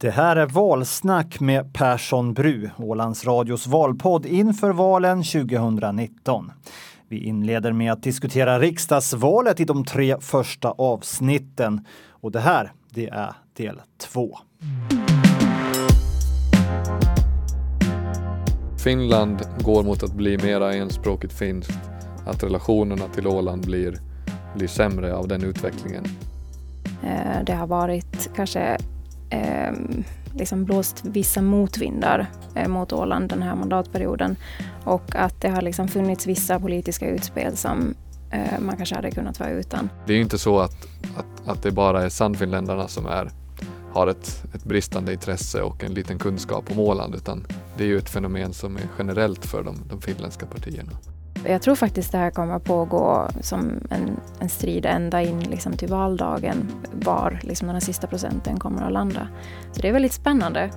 Det här är Valsnack med Persson Bru, Ålands Radios valpodd inför valen 2019. Vi inleder med att diskutera riksdagsvalet i de tre första avsnitten. Och det här, det är del två. Finland går mot att bli mera enspråkigt finskt, att relationerna till Åland blir, blir sämre av den utvecklingen. Eh, det har varit kanske eh, liksom blåst vissa motvindar eh, mot Åland den här mandatperioden och att det har liksom funnits vissa politiska utspel som eh, man kanske hade kunnat vara utan. Det är ju inte så att, att, att det bara är Sannfinländarna som är, har ett, ett bristande intresse och en liten kunskap om Åland utan det är ju ett fenomen som är generellt för de, de finländska partierna. Jag tror faktiskt det här kommer att pågå som en, en strid ända in liksom till valdagen var liksom den här sista procenten kommer att landa. Så det är väldigt spännande.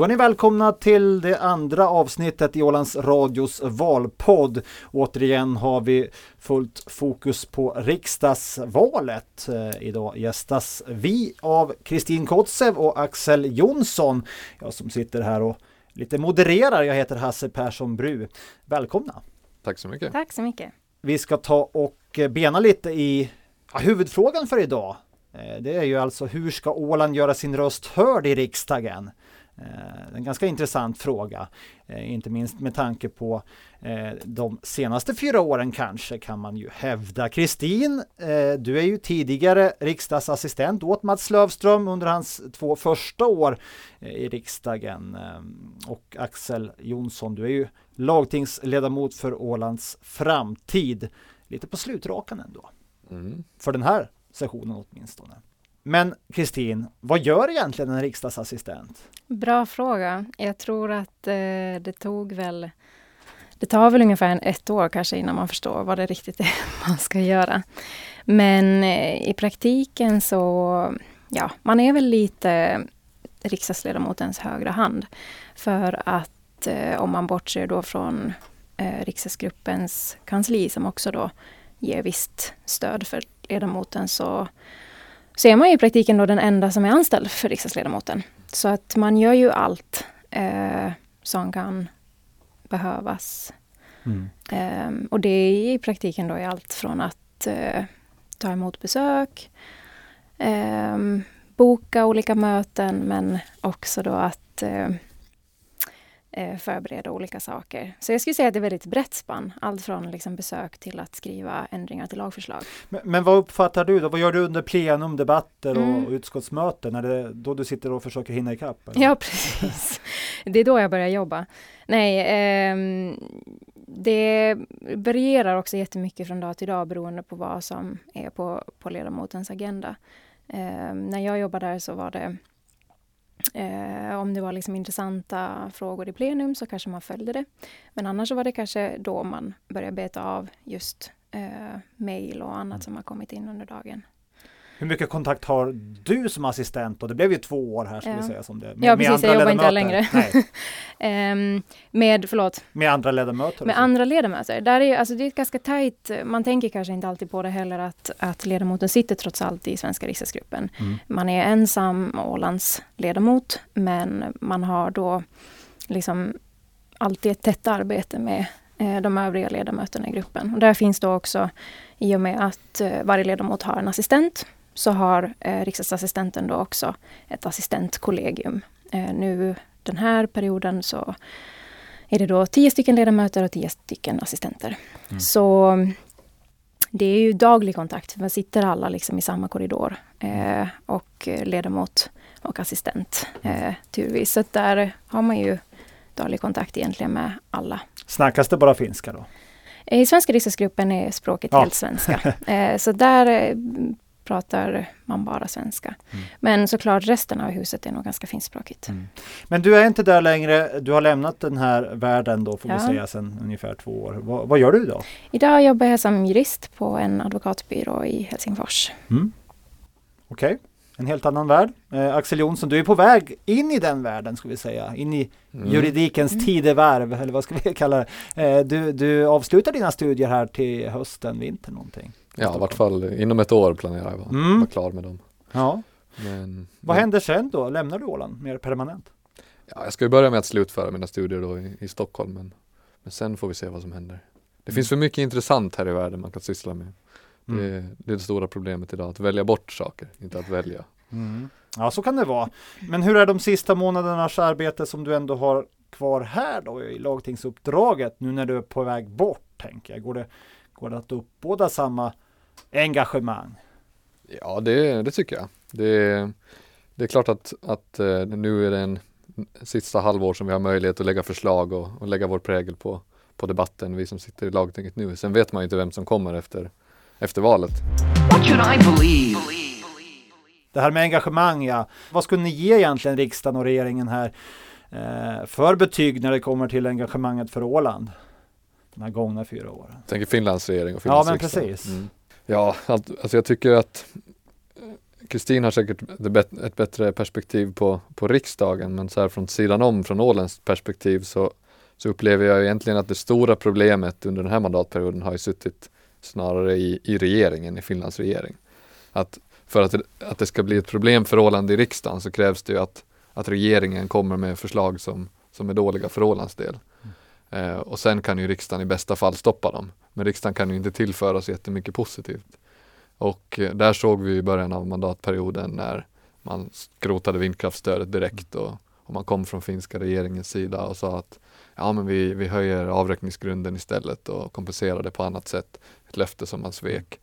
Då är ni välkomna till det andra avsnittet i Ålands Radios valpodd. Återigen har vi fullt fokus på riksdagsvalet. Eh, idag gästas vi av Kristin Kotzev och Axel Jonsson. Jag som sitter här och lite modererar. Jag heter Hasse Persson Bru. Välkomna! Tack så mycket! Tack så mycket! Vi ska ta och bena lite i ja, huvudfrågan för idag. Eh, det är ju alltså hur ska Åland göra sin röst hörd i riksdagen? Eh, en ganska intressant fråga, eh, inte minst med tanke på eh, de senaste fyra åren kanske kan man ju hävda. Kristin, du är ju tidigare riksdagsassistent åt Mats Lövström under hans två första år i riksdagen. Och Axel Jonsson, du är ju lagtingsledamot för Ålands framtid. Lite på slutrakan ändå. Mm. För den här sessionen åtminstone. Men Kristin, vad gör egentligen en riksdagsassistent? Bra fråga. Jag tror att eh, det tog väl det tar väl ungefär en ett år kanske innan man förstår vad det riktigt är man ska göra. Men eh, i praktiken så, ja, man är väl lite riksdagsledamotens högra hand. För att eh, om man bortser då från eh, riksdagsgruppens kansli som också då ger visst stöd för ledamoten så så är man ju i praktiken då den enda som är anställd för riksdagsledamoten. Så att man gör ju allt eh, som kan behövas. Mm. Eh, och det är i praktiken då allt från att eh, ta emot besök, ehm, boka olika möten men också då att eh, förbereda olika saker. Så jag skulle säga att det är väldigt brett spann. Allt från liksom besök till att skriva ändringar till lagförslag. Men, men vad uppfattar du då? Vad gör du under plenum, debatter och mm. utskottsmöten? Är det då du sitter och försöker hinna ikapp? Eller? Ja, precis. Det är då jag börjar jobba. Nej, eh, det varierar också jättemycket från dag till dag beroende på vad som är på, på ledamotens agenda. Eh, när jag jobbade där så var det Eh, om det var liksom intressanta frågor i plenum så kanske man följde det. Men annars var det kanske då man började beta av just eh, mejl och annat som har kommit in under dagen. Hur mycket kontakt har du som assistent? Och det blev ju två år här, ska ja. vi säga. Som det, med, ja, precis. jag jobbar inte längre. um, med, förlåt? Med andra ledamöter? Med andra ledamöter. Där är, alltså, det är ganska tajt. Man tänker kanske inte alltid på det heller att, att ledamoten sitter trots allt i svenska riksdagsgruppen. Mm. Man är ensam Ålands ledamot, men man har då liksom alltid ett tätt arbete med eh, de övriga ledamöterna i gruppen. Och där finns då också, i och med att eh, varje ledamot har en assistent, så har eh, riksdagsassistenten då också ett assistentkollegium. Eh, nu den här perioden så är det då tio stycken ledamöter och tio stycken assistenter. Mm. Så det är ju daglig kontakt. Man sitter alla liksom i samma korridor. Eh, och ledamot och assistent eh, turvis. Så där har man ju daglig kontakt egentligen med alla. Snackas det bara finska då? I svenska riksdagsgruppen är språket ja. helt svenska. Eh, så där pratar man bara svenska. Mm. Men såklart resten av huset är nog ganska finskspråkigt. Mm. Men du är inte där längre, du har lämnat den här världen då får ja. vi säga sedan ungefär två år. Va, vad gör du idag? Idag jobbar jag som jurist på en advokatbyrå i Helsingfors. Mm. Okej, okay. En helt annan värld. Eh, Axel Jonsson, du är på väg in i den världen, ska vi säga. In i mm. juridikens mm. tidevarv, eller vad ska vi kalla det. Eh, du, du avslutar dina studier här till hösten, vinter någonting. Ja, i vart fall inom ett år planerar jag att mm. vara klar med dem. Ja. Men, vad men... händer sen då? Lämnar du Åland mer permanent? Ja, jag ska ju börja med att slutföra mina studier då i, i Stockholm, men, men sen får vi se vad som händer. Det mm. finns för mycket intressant här i världen man kan syssla med. Mm. Det, det, är det stora problemet idag, att välja bort saker, inte att välja. Mm. Ja, så kan det vara. Men hur är de sista månadernas arbete som du ändå har kvar här då i lagtingsuppdraget, nu när du är på väg bort, tänker jag? Går det, går det att uppbåda samma engagemang? Ja, det, det tycker jag. Det, det är klart att, att eh, nu är det en sista halvår som vi har möjlighet att lägga förslag och, och lägga vår prägel på, på debatten, vi som sitter i lagtinget nu. Sen vet man ju inte vem som kommer efter, efter valet. Det här med engagemang, ja. Vad skulle ni ge egentligen riksdagen och regeringen här eh, för betyg när det kommer till engagemanget för Åland? De här gångna fyra åren. Jag tänker Finlands regering och Finlands Ja, men riksdag. precis. Mm. Ja, alltså jag tycker att Kristin har säkert ett bättre perspektiv på, på riksdagen men så här från sidan om, från Ålands perspektiv så, så upplever jag egentligen att det stora problemet under den här mandatperioden har ju suttit snarare i, i regeringen, i Finlands regering. Att för att, att det ska bli ett problem för Åland i riksdagen så krävs det ju att, att regeringen kommer med förslag som, som är dåliga för Ålands del. Mm. Eh, och sen kan ju riksdagen i bästa fall stoppa dem. Men riksdagen kan ju inte tillföra så jättemycket positivt. Och eh, där såg vi i början av mandatperioden när man skrotade vindkraftstödet direkt och, och man kom från finska regeringens sida och sa att ja men vi, vi höjer avräkningsgrunden istället och kompenserar det på annat sätt. Ett löfte som man svek.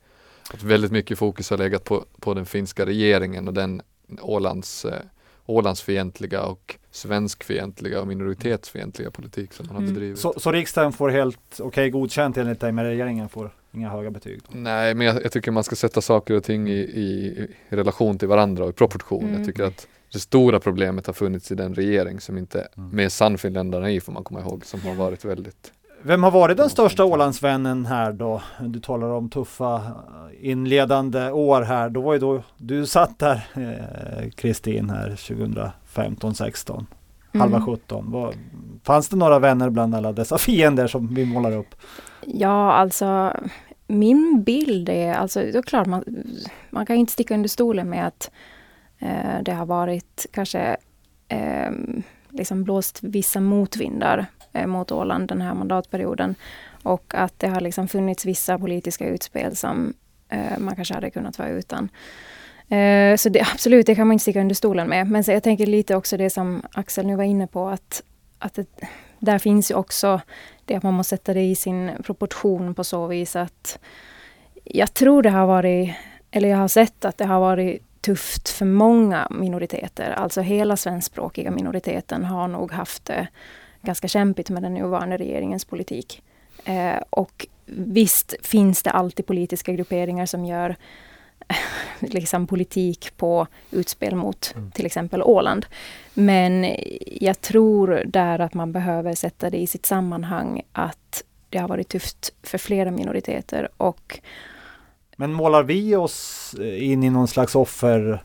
Att väldigt mycket fokus har legat på, på den finska regeringen och den Ålands, eh, Ålandsfientliga och svenskfientliga och minoritetsfientliga politik som man har mm. bedrivit. Så, så riksdagen får helt okej okay, godkänt enligt dig, men regeringen får inga höga betyg? Då. Nej, men jag, jag, tycker man ska sätta saker och ting i, i, i relation till varandra och i proportion. Mm. Jag tycker att det stora problemet har funnits i den regering som inte, mm. med Sannfinländarna i får man komma ihåg, som har varit väldigt vem har varit den största Ålandsvännen här då? Du talar om tuffa eh, inledande år här. Då var ju då du satt där eh, Kristin här 2015, 16, mm. halva 17. Var, fanns det några vänner bland alla dessa fiender som vi målar upp? Ja, alltså min bild är, alltså det är klart man, man kan inte sticka under stolen med att eh, det har varit kanske eh, liksom blåst vissa motvindar Eh, mot Åland den här mandatperioden. Och att det har liksom funnits vissa politiska utspel som eh, man kanske hade kunnat vara utan. Eh, så det, absolut, det kan man inte sticka under stolen med. Men så jag tänker lite också det som Axel nu var inne på att, att det, där finns ju också det att man måste sätta det i sin proportion på så vis att jag tror det har varit, eller jag har sett att det har varit tufft för många minoriteter. Alltså hela svenskspråkiga minoriteten har nog haft det ganska kämpigt med den nuvarande regeringens politik. Eh, och visst finns det alltid politiska grupperingar som gör liksom politik på utspel mot mm. till exempel Åland. Men jag tror där att man behöver sätta det i sitt sammanhang att det har varit tufft för flera minoriteter och Men målar vi oss in i någon slags offer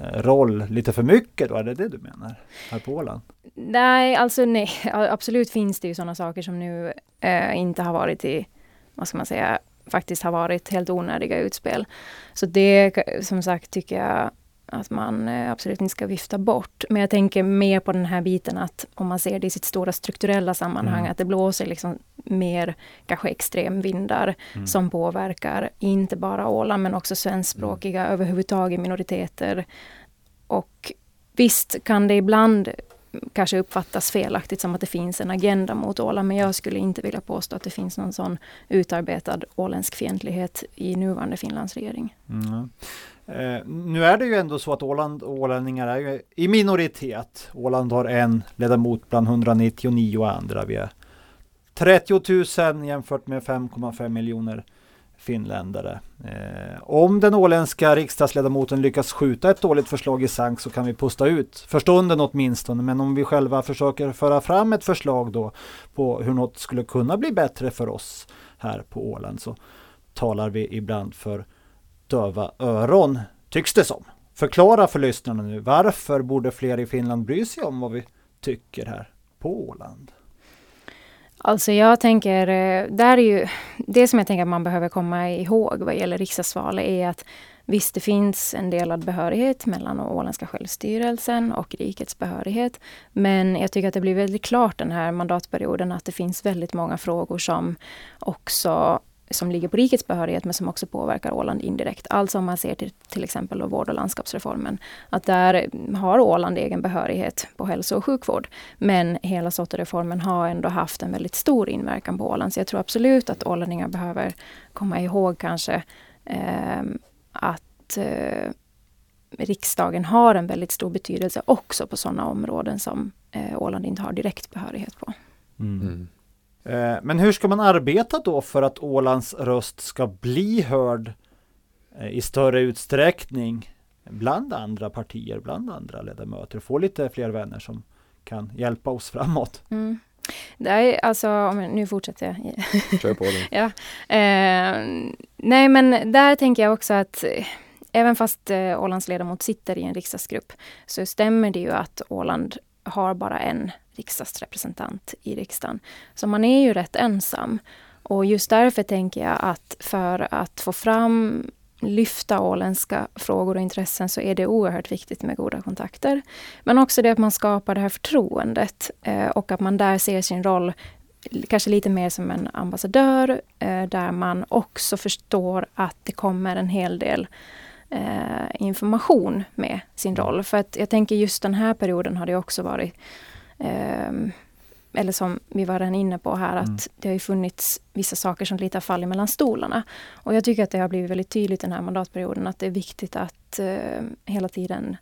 Eh, roll lite för mycket då? Är det det du menar? Här på Åland? Nej, alltså nej. Absolut finns det ju sådana saker som nu eh, inte har varit i, vad ska man säga, faktiskt har varit helt onödiga utspel. Så det som sagt tycker jag att man eh, absolut inte ska vifta bort. Men jag tänker mer på den här biten att om man ser det i sitt stora strukturella sammanhang, mm. att det blåser liksom mer kanske extremvindar mm. som påverkar inte bara Åland men också svenskspråkiga mm. överhuvudtaget minoriteter. Och visst kan det ibland kanske uppfattas felaktigt som att det finns en agenda mot Åland. Men jag skulle inte vilja påstå att det finns någon sån utarbetad åländsk fientlighet i nuvarande Finlands regering. Mm. Eh, nu är det ju ändå så att Åland och ålänningar är ju i minoritet. Åland har en ledamot bland 199 andra. Vi är 30 000 jämfört med 5,5 miljoner finländare. Eh, om den åländska riksdagsledamoten lyckas skjuta ett dåligt förslag i sank så kan vi pusta ut, för stunden åtminstone. Men om vi själva försöker föra fram ett förslag då på hur något skulle kunna bli bättre för oss här på Åland så talar vi ibland för döva öron tycks det som. Förklara för lyssnarna nu, varför borde fler i Finland bry sig om vad vi tycker här på Åland? Alltså jag tänker, eh, där är ju, det som jag tänker att man behöver komma ihåg vad gäller riksdagsvalet är att visst, det finns en delad behörighet mellan åländska självstyrelsen och rikets behörighet. Men jag tycker att det blir väldigt klart den här mandatperioden att det finns väldigt många frågor som också som ligger på rikets behörighet men som också påverkar Åland indirekt. Alltså om man ser till till exempel vård och landskapsreformen. Att där har Åland egen behörighet på hälso och sjukvård. Men hela SOTE-reformen har ändå haft en väldigt stor inverkan på Åland. Så jag tror absolut att ålänningar behöver komma ihåg kanske eh, att eh, riksdagen har en väldigt stor betydelse också på sådana områden som eh, Åland inte har direkt behörighet på. Mm. Eh, men hur ska man arbeta då för att Ålands röst ska bli hörd eh, i större utsträckning bland andra partier, bland andra ledamöter, få lite fler vänner som kan hjälpa oss framåt? Mm. Det är alltså, nu fortsätter jag. Kör på det. ja. Eh, nej men där tänker jag också att eh, även fast eh, Ålands ledamot sitter i en riksdagsgrupp så stämmer det ju att Åland har bara en riksdagsrepresentant i riksdagen. Så man är ju rätt ensam. Och just därför tänker jag att för att få fram lyfta åländska frågor och intressen så är det oerhört viktigt med goda kontakter. Men också det att man skapar det här förtroendet eh, och att man där ser sin roll kanske lite mer som en ambassadör eh, där man också förstår att det kommer en hel del eh, information med sin roll. För att jag tänker just den här perioden har det också varit eller som vi var redan inne på här, att mm. det har funnits vissa saker som lite har fallit mellan stolarna. Och jag tycker att det har blivit väldigt tydligt den här mandatperioden att det är viktigt att uh, hela tiden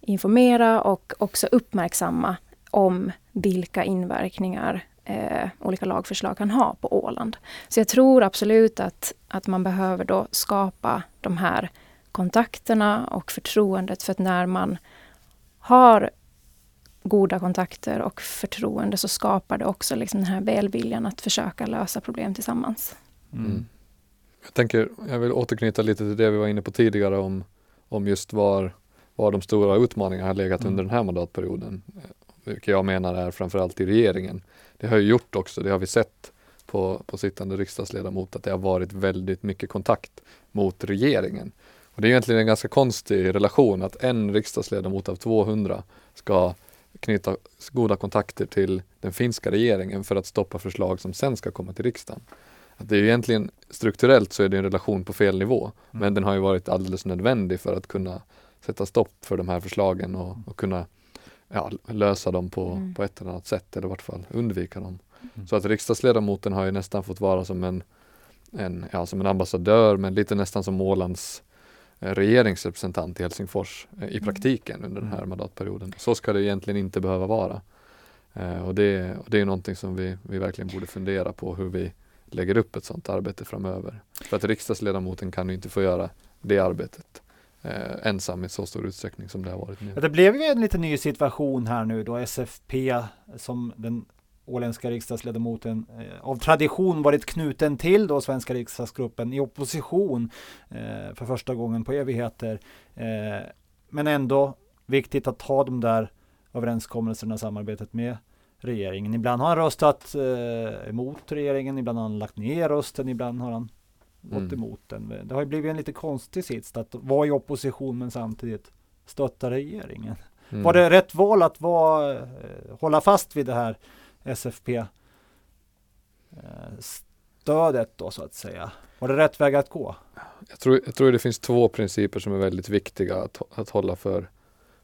informera och också uppmärksamma om vilka inverkningar eh, olika lagförslag kan ha på Åland. Så jag tror absolut att, att man behöver då skapa de här kontakterna och förtroendet för att när man har goda kontakter och förtroende så skapar det också liksom den här välviljan att försöka lösa problem tillsammans. Mm. mm. Jag tänker, jag vill återknyta lite till det vi var inne på tidigare om, om just var, var de stora utmaningarna har legat mm. under den här mandatperioden. Vilket jag menar är framförallt i regeringen. Det har ju gjort också, det har vi sett på, på sittande riksdagsledamot, att det har varit väldigt mycket kontakt mot regeringen. Och det är egentligen en ganska konstig relation att en riksdagsledamot av 200 ska knyta goda kontakter till den finska regeringen för att stoppa förslag som sen ska komma till riksdagen. Att det är egentligen strukturellt så är det en relation på fel nivå, mm. men den har ju varit alldeles nödvändig för att kunna sätta stopp för de här förslagen och, och kunna ja, lösa dem på, mm. på ett eller annat sätt eller i vart fall undvika dem. Mm. Så att riksdagsledamoten har ju nästan fått vara som en, en, ja, som en ambassadör men lite nästan som Ålands regeringsrepresentant i Helsingfors eh, i mm. praktiken under den här mm. mandatperioden. Så ska det egentligen inte behöva vara. Eh, och det, och det är någonting som vi, vi verkligen borde fundera på hur vi lägger upp ett sådant arbete framöver. För att riksdagsledamoten kan ju inte få göra det arbetet eh, ensam i så stor utsträckning som det har varit nu. Det blev ju en lite ny situation här nu då SFP som den åländska riksdagsledamoten eh, av tradition varit knuten till då svenska riksdagsgruppen i opposition eh, för första gången på evigheter. Eh, men ändå viktigt att ha de där överenskommelserna, samarbetet med regeringen. Ibland har han röstat eh, emot regeringen, ibland har han lagt ner rösten, ibland har han gått mm. emot den. Det har ju blivit en lite konstig sits att vara i opposition men samtidigt stötta regeringen. Mm. Var det rätt val att vara, hålla fast vid det här SFP eh, stödet då så att säga. Var det rätt väg att gå? Jag tror, jag tror det finns två principer som är väldigt viktiga att, att hålla för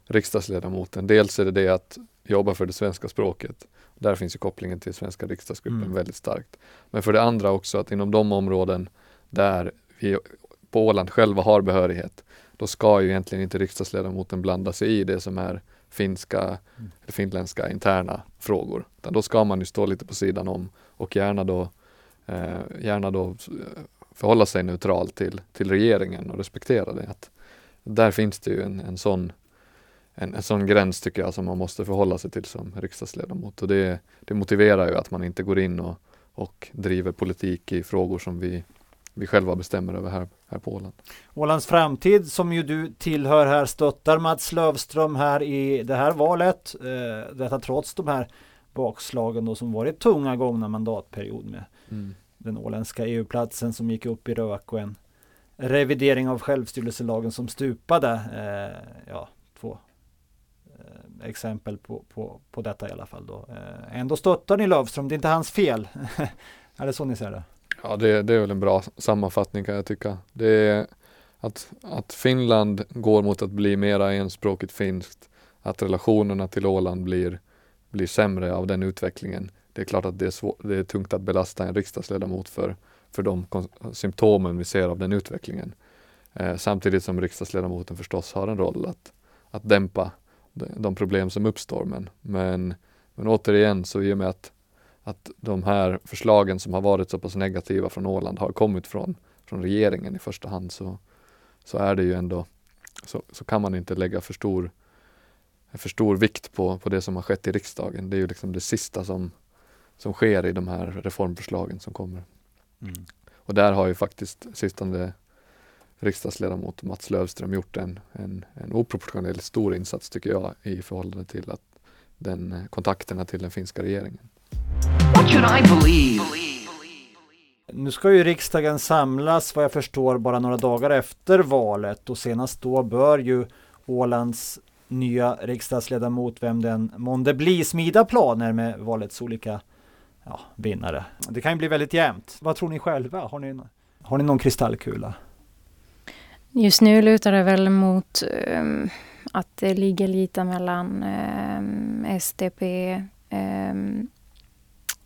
riksdagsledamoten. Dels är det det att jobba för det svenska språket. Där finns ju kopplingen till svenska riksdagsgruppen mm. väldigt starkt. Men för det andra också att inom de områden där vi på Åland själva har behörighet, då ska ju egentligen inte riksdagsledamoten blanda sig i det som är finska, mm. eller finländska interna frågor. Utan då ska man ju stå lite på sidan om och gärna då, eh, gärna då eh, förhålla sig neutral till, till regeringen och respektera det. Att där finns det ju en, en, sån, en, en sån gräns tycker jag som man måste förhålla sig till som riksdagsledamot. Och det, det motiverar ju att man inte går in och, och driver politik i frågor som vi vi själva bestämmer över här, här på Åland. Ålands framtid som ju du tillhör här stöttar Mats Lövström här i det här valet. Eh, detta trots de här bakslagen då som varit tunga gångna mandatperiod med mm. den åländska EU-platsen som gick upp i rök och en revidering av självstyrelselagen som stupade. Eh, ja, två eh, exempel på, på, på detta i alla fall då. Eh, ändå stöttar ni Lövström, det är inte hans fel. är det så ni ser det? Ja, det, det är väl en bra sammanfattning kan jag tycka. Det är att, att Finland går mot att bli mera enspråkigt finskt, att relationerna till Åland blir, blir sämre av den utvecklingen. Det är klart att det är, svår, det är tungt att belasta en riksdagsledamot för, för de symptomen vi ser av den utvecklingen. Eh, samtidigt som riksdagsledamoten förstås har en roll att, att dämpa de, de problem som uppstår. Men, men, men återigen, så i och med att att de här förslagen som har varit så pass negativa från Åland har kommit från, från regeringen i första hand så, så är det ju ändå så, så kan man inte lägga för stor, för stor vikt på, på det som har skett i riksdagen. Det är ju liksom det sista som, som sker i de här reformförslagen som kommer. Mm. Och där har ju faktiskt sittande riksdagsledamot Mats Lövström gjort en, en, en oproportionerligt stor insats tycker jag i förhållande till att den kontakterna till den finska regeringen. What should I believe? Nu ska ju riksdagen samlas vad jag förstår bara några dagar efter valet och senast då bör ju Ålands nya riksdagsledamot, vem den månde bli, smida planer med valets olika ja, vinnare. Det kan ju bli väldigt jämnt. Vad tror ni själva? Har ni, har ni någon kristallkula? Just nu lutar det väl mot um, att det ligger lite mellan um, ehm, SDP, um, ehm,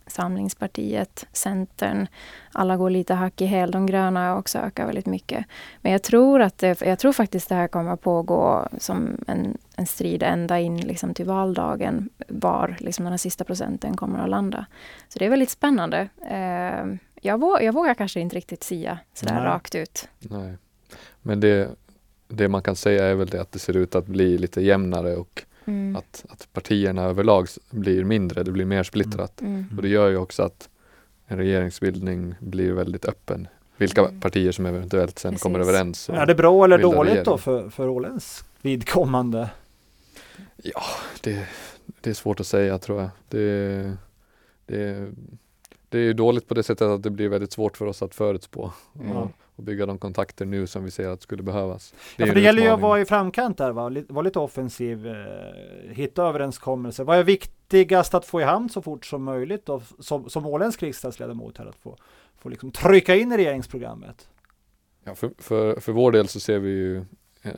Samlingspartiet, Centern. Alla går lite hack i häl. De gröna också ökar väldigt mycket. Men jag tror, att det, jag tror faktiskt det här kommer att pågå som en, en strid ända in liksom till valdagen. Var liksom den här sista procenten kommer att landa. Så det är väldigt spännande. Eh, jag, vågar, jag vågar kanske inte riktigt sia sådär Nej. rakt ut. Nej. Men det, det man kan säga är väl det att det ser ut att bli lite jämnare och Mm. Att, att partierna överlag blir mindre, det blir mer splittrat. Mm. mm. Och det gör ju också att en regeringsbildning blir väldigt öppen. Vilka mm. partier som eventuellt sen Precis. kommer överens. Är det bra eller dåligt regering. då för, för Ålens vidkommande? Ja, det, det är svårt att säga tror jag. Det, det, det är dåligt på det sättet att det blir väldigt svårt för oss att förutspå. Mm och bygga de kontakter nu som vi ser att skulle behövas. Det, ja, för det gäller ju att vara i framkant där, va? vara lite offensiv, eh, hitta överenskommelser. Vad är viktigast att få i hamn så fort som möjligt då, som, som åländsk riksdagsledamot här, att få, få liksom trycka in i regeringsprogrammet? Ja, för, för, för vår del så ser vi ju eh,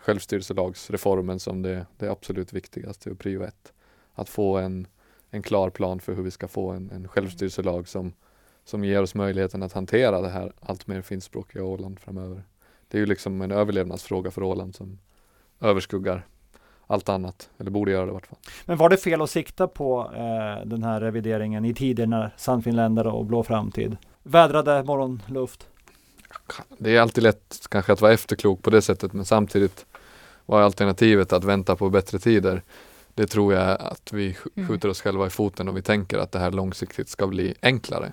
självstyrelselagsreformen som det, det absolut viktigaste och prio ett. Att få en, en klar plan för hur vi ska få en, en självstyrelselag som som ger oss möjligheten att hantera det här allt mer finskspråkiga Åland framöver. Det är ju liksom en överlevnadsfråga för Åland som överskuggar allt annat, eller borde göra det i vart fall. Men var det fel att sikta på eh, den här revideringen i tider när Sannfinländare och Blå framtid vädrade morgonluft? Det är alltid lätt kanske att vara efterklok på det sättet, men samtidigt var alternativet att vänta på bättre tider. Det tror jag att vi mm. skjuter oss själva i foten och vi tänker att det här långsiktigt ska bli enklare.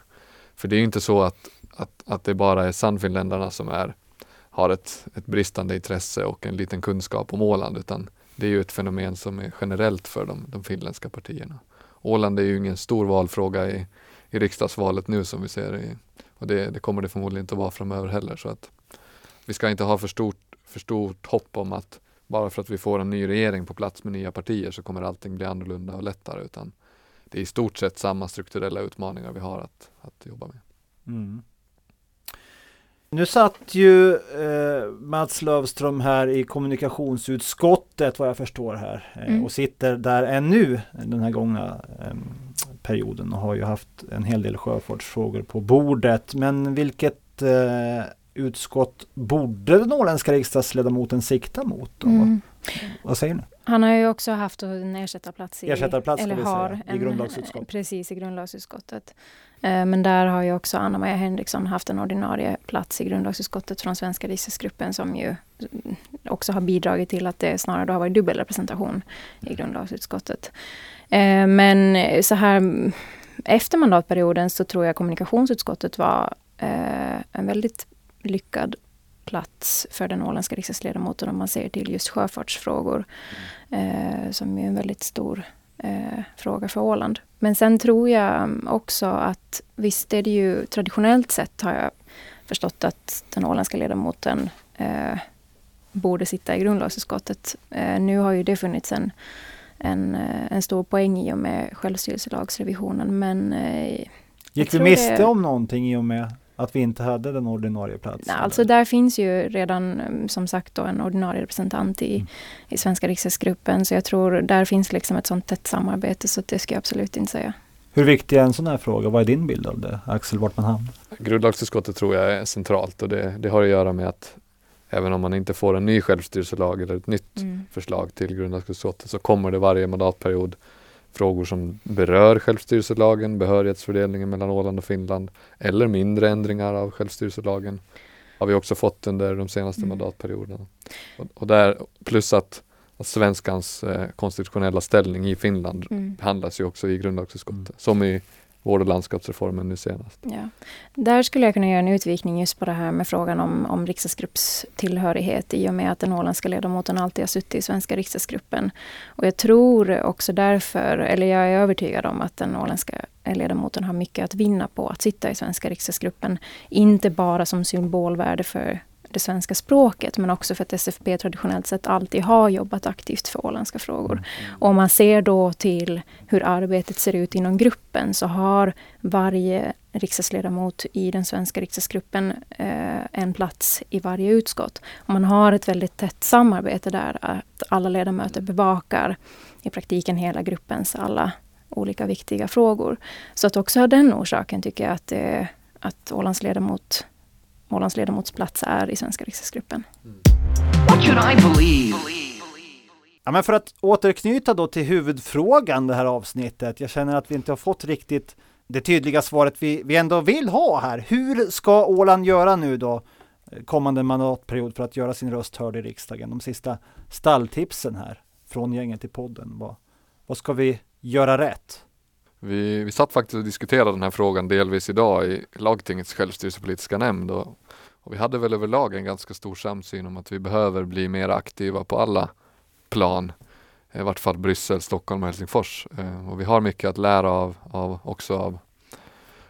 För det är ju inte så att, att, att det bara är Sannfinländarna som är, har ett, ett bristande intresse och en liten kunskap om Åland, utan det är ju ett fenomen som är generellt för de, de finländska partierna. Åland är ju ingen stor valfråga i, i riksdagsvalet nu som vi ser i, och det, det, kommer det förmodligen inte vara framöver heller. Så att vi ska inte ha för stort, för stort hopp om att bara för att vi får en ny regering på plats med nya partier så kommer allting bli annorlunda och lättare. Utan det är i stort sett samma strukturella utmaningar vi har att, att jobba med. Mm. Nu satt ju eh, Mats Lövström här i kommunikationsutskottet vad jag förstår här eh, mm. och sitter där ännu den här gångna eh, perioden och har ju haft en hel del sjöfartsfrågor på bordet. Men vilket eh, utskott borde den åländska riksdagsledamoten sikta mot? Mm. Vad, säger ni? Han har ju också haft en ersättarplats i, ersättarplats, eller har säga, i grundlagsutskottet. Precis, i grundlagsutskottet. Eh, men där har ju också Anna-Maja Henriksson haft en ordinarie plats i grundlagsutskottet från svenska riksdagsgruppen som ju också har bidragit till att det snarare har varit dubbelrepresentation i grundlagsutskottet. Eh, men så här efter mandatperioden så tror jag kommunikationsutskottet var eh, en väldigt lyckad plats för den åländska riksdagsledamoten om man ser till just sjöfartsfrågor. Eh, som är en väldigt stor eh, fråga för Åland. Men sen tror jag också att visst är det ju traditionellt sett har jag förstått att den åländska ledamoten eh, borde sitta i grundlagsutskottet. Eh, nu har ju det funnits en, en, eh, en stor poäng i och med självstyrelselagsrevisionen men eh, Gick vi miste det... om någonting i och med att vi inte hade den ordinarie platsen? Nej, alltså där finns ju redan mm, som sagt då en ordinarie representant i, mm. i svenska riksdagsgruppen. Så jag tror där finns liksom ett sånt tätt samarbete så det ska jag absolut inte säga. Hur viktig är en sån här fråga? Vad är din bild av det? Axel vart man hamnar? Grundlagsutskottet tror jag är centralt och det, det har att göra med att även om man inte får en ny självstyrelselag eller ett nytt mm. förslag till grundlagsutskottet så kommer det varje mandatperiod frågor som berör självstyrelselagen, behörighetsfördelningen mellan Åland och Finland eller mindre ändringar av självstyrelselagen har vi också fått under de senaste mm. mandatperioderna. Och, och, där, plus att, att svenskans eh, konstitutionella ställning i Finland mm. behandlas ju också i grundlagsutskottet, mm. som i vård och landskapsreformen nu senast. Ja. Där skulle jag kunna göra en utvikning just på det här med frågan om, om riksdagsgruppstillhörighet i och med att den åländska ledamoten alltid har suttit i svenska riksdagsgruppen. Och jag tror också därför, eller jag är övertygad om att den åländska ledamoten har mycket att vinna på att sitta i svenska riksdagsgruppen. Inte bara som symbolvärde för det svenska språket men också för att SFP traditionellt sett alltid har jobbat aktivt för åländska frågor. Mm. Och om man ser då till hur arbetet ser ut inom gruppen så har varje riksdagsledamot i den svenska riksdagsgruppen eh, en plats i varje utskott. Och man har ett väldigt tätt samarbete där att alla ledamöter bevakar i praktiken hela gruppens alla olika viktiga frågor. Så att också av den orsaken tycker jag att, eh, att Ålands ledamot Ålands ledamotsplats är i svenska riksdagsgruppen. Ja, men för att återknyta då till huvudfrågan det här avsnittet. Jag känner att vi inte har fått riktigt det tydliga svaret vi, vi ändå vill ha här. Hur ska Åland göra nu då kommande mandatperiod för att göra sin röst hörd i riksdagen? De sista stalltipsen här från gänget i podden. Vad, vad ska vi göra rätt? Vi, vi satt faktiskt och diskuterade den här frågan delvis idag i lagtingets självstyrelsepolitiska nämnd och, och vi hade väl överlag en ganska stor samsyn om att vi behöver bli mer aktiva på alla plan. I vart fall Bryssel, Stockholm och Helsingfors. Eh, och vi har mycket att lära av, av också av,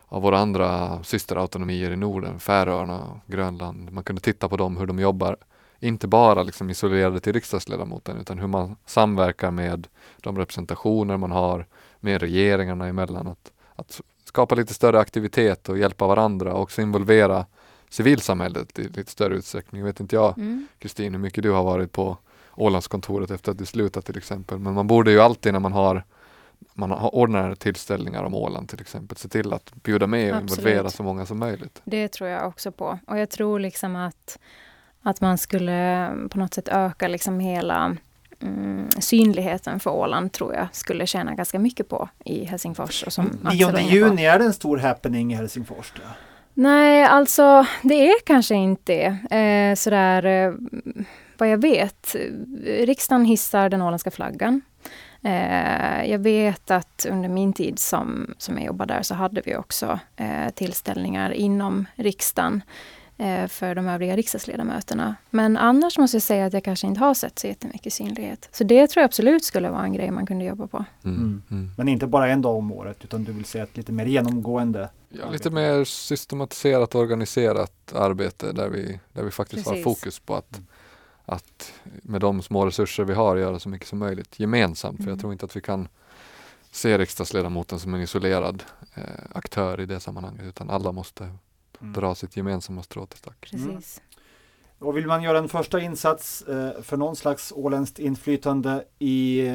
av våra andra systerautonomier i Norden, Färöarna och Grönland. Man kunde titta på dem, hur de jobbar. Inte bara liksom isolerade till riksdagsledamoten utan hur man samverkar med de representationer man har med regeringarna emellan. Att, att skapa lite större aktivitet och hjälpa varandra och också involvera civilsamhället i lite större utsträckning. Vet inte jag, mm. Kristin, mm. hur mycket du har varit på Ålandskontoret efter att du slutat till exempel. Men man borde ju alltid när man har man har ordnar tillställningar om Åland till exempel, se till att bjuda med och Absolut. involvera så många som möjligt. Det tror jag också på. Och jag tror liksom att, att man skulle på något sätt öka liksom hela mm, synligheten för Åland tror jag skulle tjäna ganska mycket på i Helsingfors. Och som 9 juni, är det en stor happening i Helsingfors? Då? Nej, alltså det är kanske inte eh, sådär eh, vad jag vet. Riksdagen hissar den åländska flaggan. Eh, jag vet att under min tid som, som jag jobbade där så hade vi också eh, tillställningar inom riksdagen för de övriga riksdagsledamöterna. Men annars måste jag säga att jag kanske inte har sett så jättemycket synlighet. Så det tror jag absolut skulle vara en grej man kunde jobba på. Mm. Mm. mm. Men inte bara en dag om året utan du vill se ett lite mer genomgående Ja, lite mer systematiserat och organiserat arbete där vi, där vi faktiskt Precis. har fokus på att, att med de små resurser vi har göra så mycket som möjligt gemensamt. Mm. För jag mm. tror inte att vi kan se riksdagsledamoten som en isolerad eh, aktör i det sammanhanget utan alla måste mm. Dra sitt gemensamma strå till stack. Precis. Mm. Och vill man göra en första insats eh, för någon slags åländskt inflytande i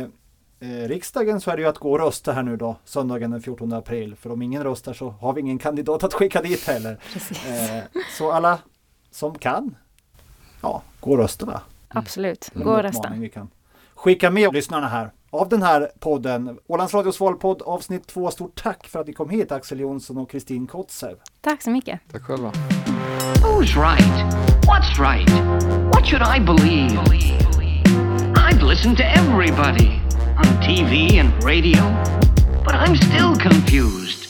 eh, riksdagen så är det ju att gå och rösta här nu då söndagen den 14 april. För om ingen röstar så har vi ingen kandidat att skicka dit heller. Eh, så alla som kan, ja, gå och rösta va? Absolut, gå och rösta. Vi kan skicka med lyssnarna här av den här podden. Ålands Radios valpodd avsnitt två. Stort tack för att ni kom hit Axel Jonsson och Kristin Kotzev. Tack så mycket. Tack själva. Who's right? What's right? What should I believe? I've listened to everybody on TV and radio, but I'm still confused.